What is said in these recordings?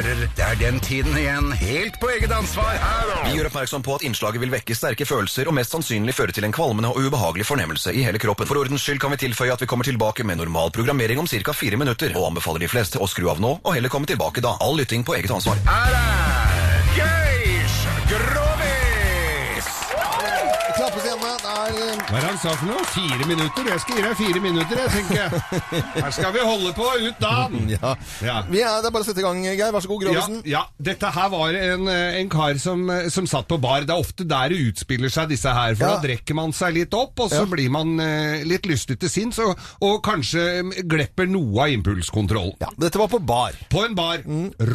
herrer, det er den tiden igjen, helt på eget ansvar her Vi gjør oppmerksom på at innslaget vil vekke sterke følelser og mest sannsynlig føre til en kvalmende og ubehagelig fornemmelse i hele kroppen. For ordens skyld kan vi tilføye at vi kommer tilbake med normal programmering om ca. fire minutter, og anbefaler de fleste å skru av nå og heller komme tilbake da. All lytting på eget ansvar. Her er Klappes scenen. Det er eh, Hva er det han sa for noe? Fire minutter? Jeg skal gi deg fire minutter, jeg, tenker jeg. Her skal vi holde på ut dagen. ja. Ja. Vi er, det er bare å sette i gang, Geir. Vær så god, Ja, Grovisen. ja, dette her var en, eh, en kar som, eh, som satt på bar. Det er ofte der det utspiller seg, disse her. For Ja. da drikker man seg litt opp, og så Ja. blir man eh, litt lystig til sinns, og, og kanskje glepper noe av impulskontrollen. Ja, dette var på bar. På en bar.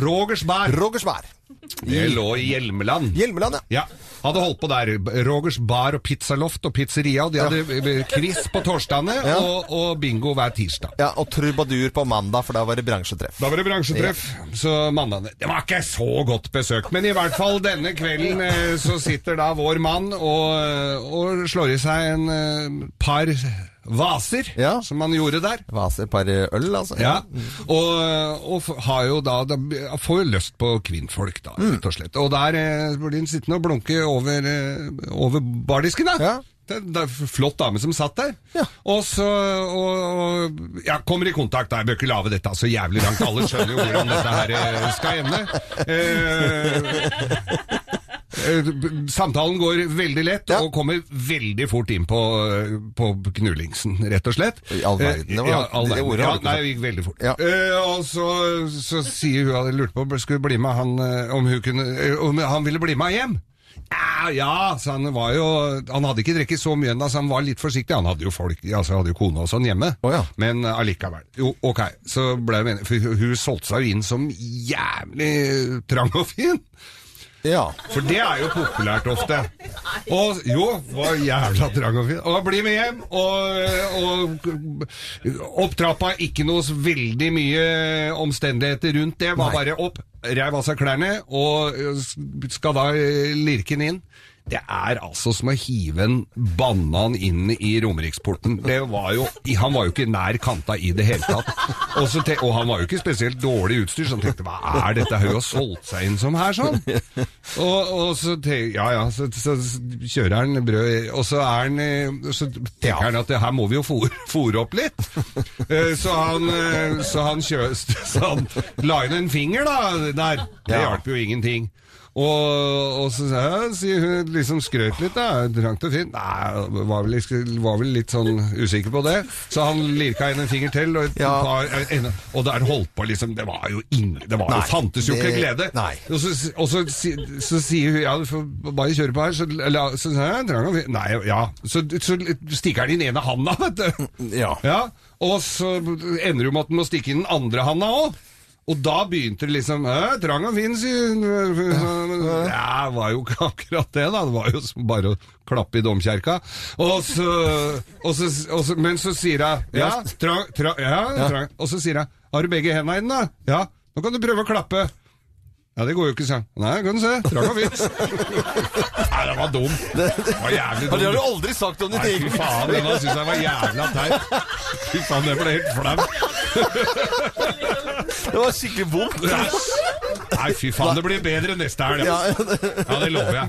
Rogers bar. Rogersvær. Det lå i Hjelmeland. Hjelmeland, ja. Ja, hadde holdt på der. Rogers bar og pizzaloft og pizzeria. De hadde eh, quiz på torsdagene Ja. og, og bingo hver tirsdag. ja. Og trubadur på mandag, for da var det bransjetreff. Da var det bransjetreff, så mandagene Det var ikke så godt besøkt, men i hvert fall denne kvelden eh, så sitter da vår mann og, og slår i seg en eh, par vaser, Ja. som han gjorde der. Vaser, par øl, altså. Ja, og, og har jo da, får jo lyst på kvinnfolk, da, rett og slett. Og der eh, blir hun sittende og blunke over, eh, over bardisken, da. Ja. Det, det er flott dame som satt der. Ja. Og så og, og, ja, kommer i kontakt. da. Jeg bør ikke lage dette så jævlig langt. Alle skjønner jo hvordan dette her eh, skal ende. Eh, Samtalen går veldig lett Ja. og kommer veldig fort inn på, på knullingsen, rett og slett. I all verden, det var- ja, all verden. ordet ja, nei, det gikk veldig fort. Ja. Uh, og så, så sier hun hadde lurt på skulle bli med han, eh, om, kunne, eh, om han ville bli med hjem. Ja, ja, så han var jo Han hadde ikke drukket så mye ennå, så han var litt forsiktig. Han hadde jo folk, altså hadde jo kone og sånn hjemme, oh, ja. men eh, allikevel. Jo, ok, så ble jeg menig, for hun solgte seg jo inn som jævlig trang og fin. Ja. For det er jo populært ofte. Og jo, var jævla trang og fin. Og bli med hjem, og, og opp trappa, ikke noe veldig mye omstendigheter rundt det. Var bare opp, reiv av seg klærne, og skal da lirke den inn. Det er altså som å hive en banan inn i Romeriksporten. Det var jo, han var jo ikke nær kanta i det hele tatt. Og, så te, og han var jo ikke spesielt dårlig utstyr, så han tenkte hva er dette? Hun har solgt seg inn som her, sånn. Og, og så te, ja ja, så, så kjører han brød, og så er han Så tenker han at det her må vi jo fôre opp litt. Eh, Så han, eh, så han, kjø, så han la inn en finger da, der. Det Ja. hjalp jo ingenting. Og, og så ja, sier hun liksom skrøt litt, da. Trangt og fint. Nei, var vel, var vel litt sånn usikker på det. Så han lirka inn en finger til, og, Ja. par, og der holdt på liksom Det var jo ingen Det var Nei, jo, fantes jo ikke glede. nei. Og så, og så, så, så sier hun ja, du får bare kjøre på her. Så, sier så, så, ja. Nei, ja. Så, så stikker han inn ene handa, vet du. Ja. Ja, og så ender det med at den må stikke inn den andre handa òg. Og da begynte det liksom «Æ, Trang og fin, sier. Det var jo ikke akkurat det, da. Det var jo bare å klappe i domkjerka. Og så, og så, og så Men så sier hun Ja, trang, tra, ja, trang. Og så sier hun Har du begge hendene inne, da? Ja. Nå kan du prøve å klappe. Ja, det går jo ikke, sa. Nei, kan du se. Trakk og fin. Nei, det var dum. Det var jævlig dum. Det har du aldri sagt om ditt Nei, fy faen, denne syns jeg var jævla teit. Fy faen, det ble helt flau. Det var skikkelig vondt. Nei, fy faen, det blir bedre neste helg. Ja, Ja, det lover jeg.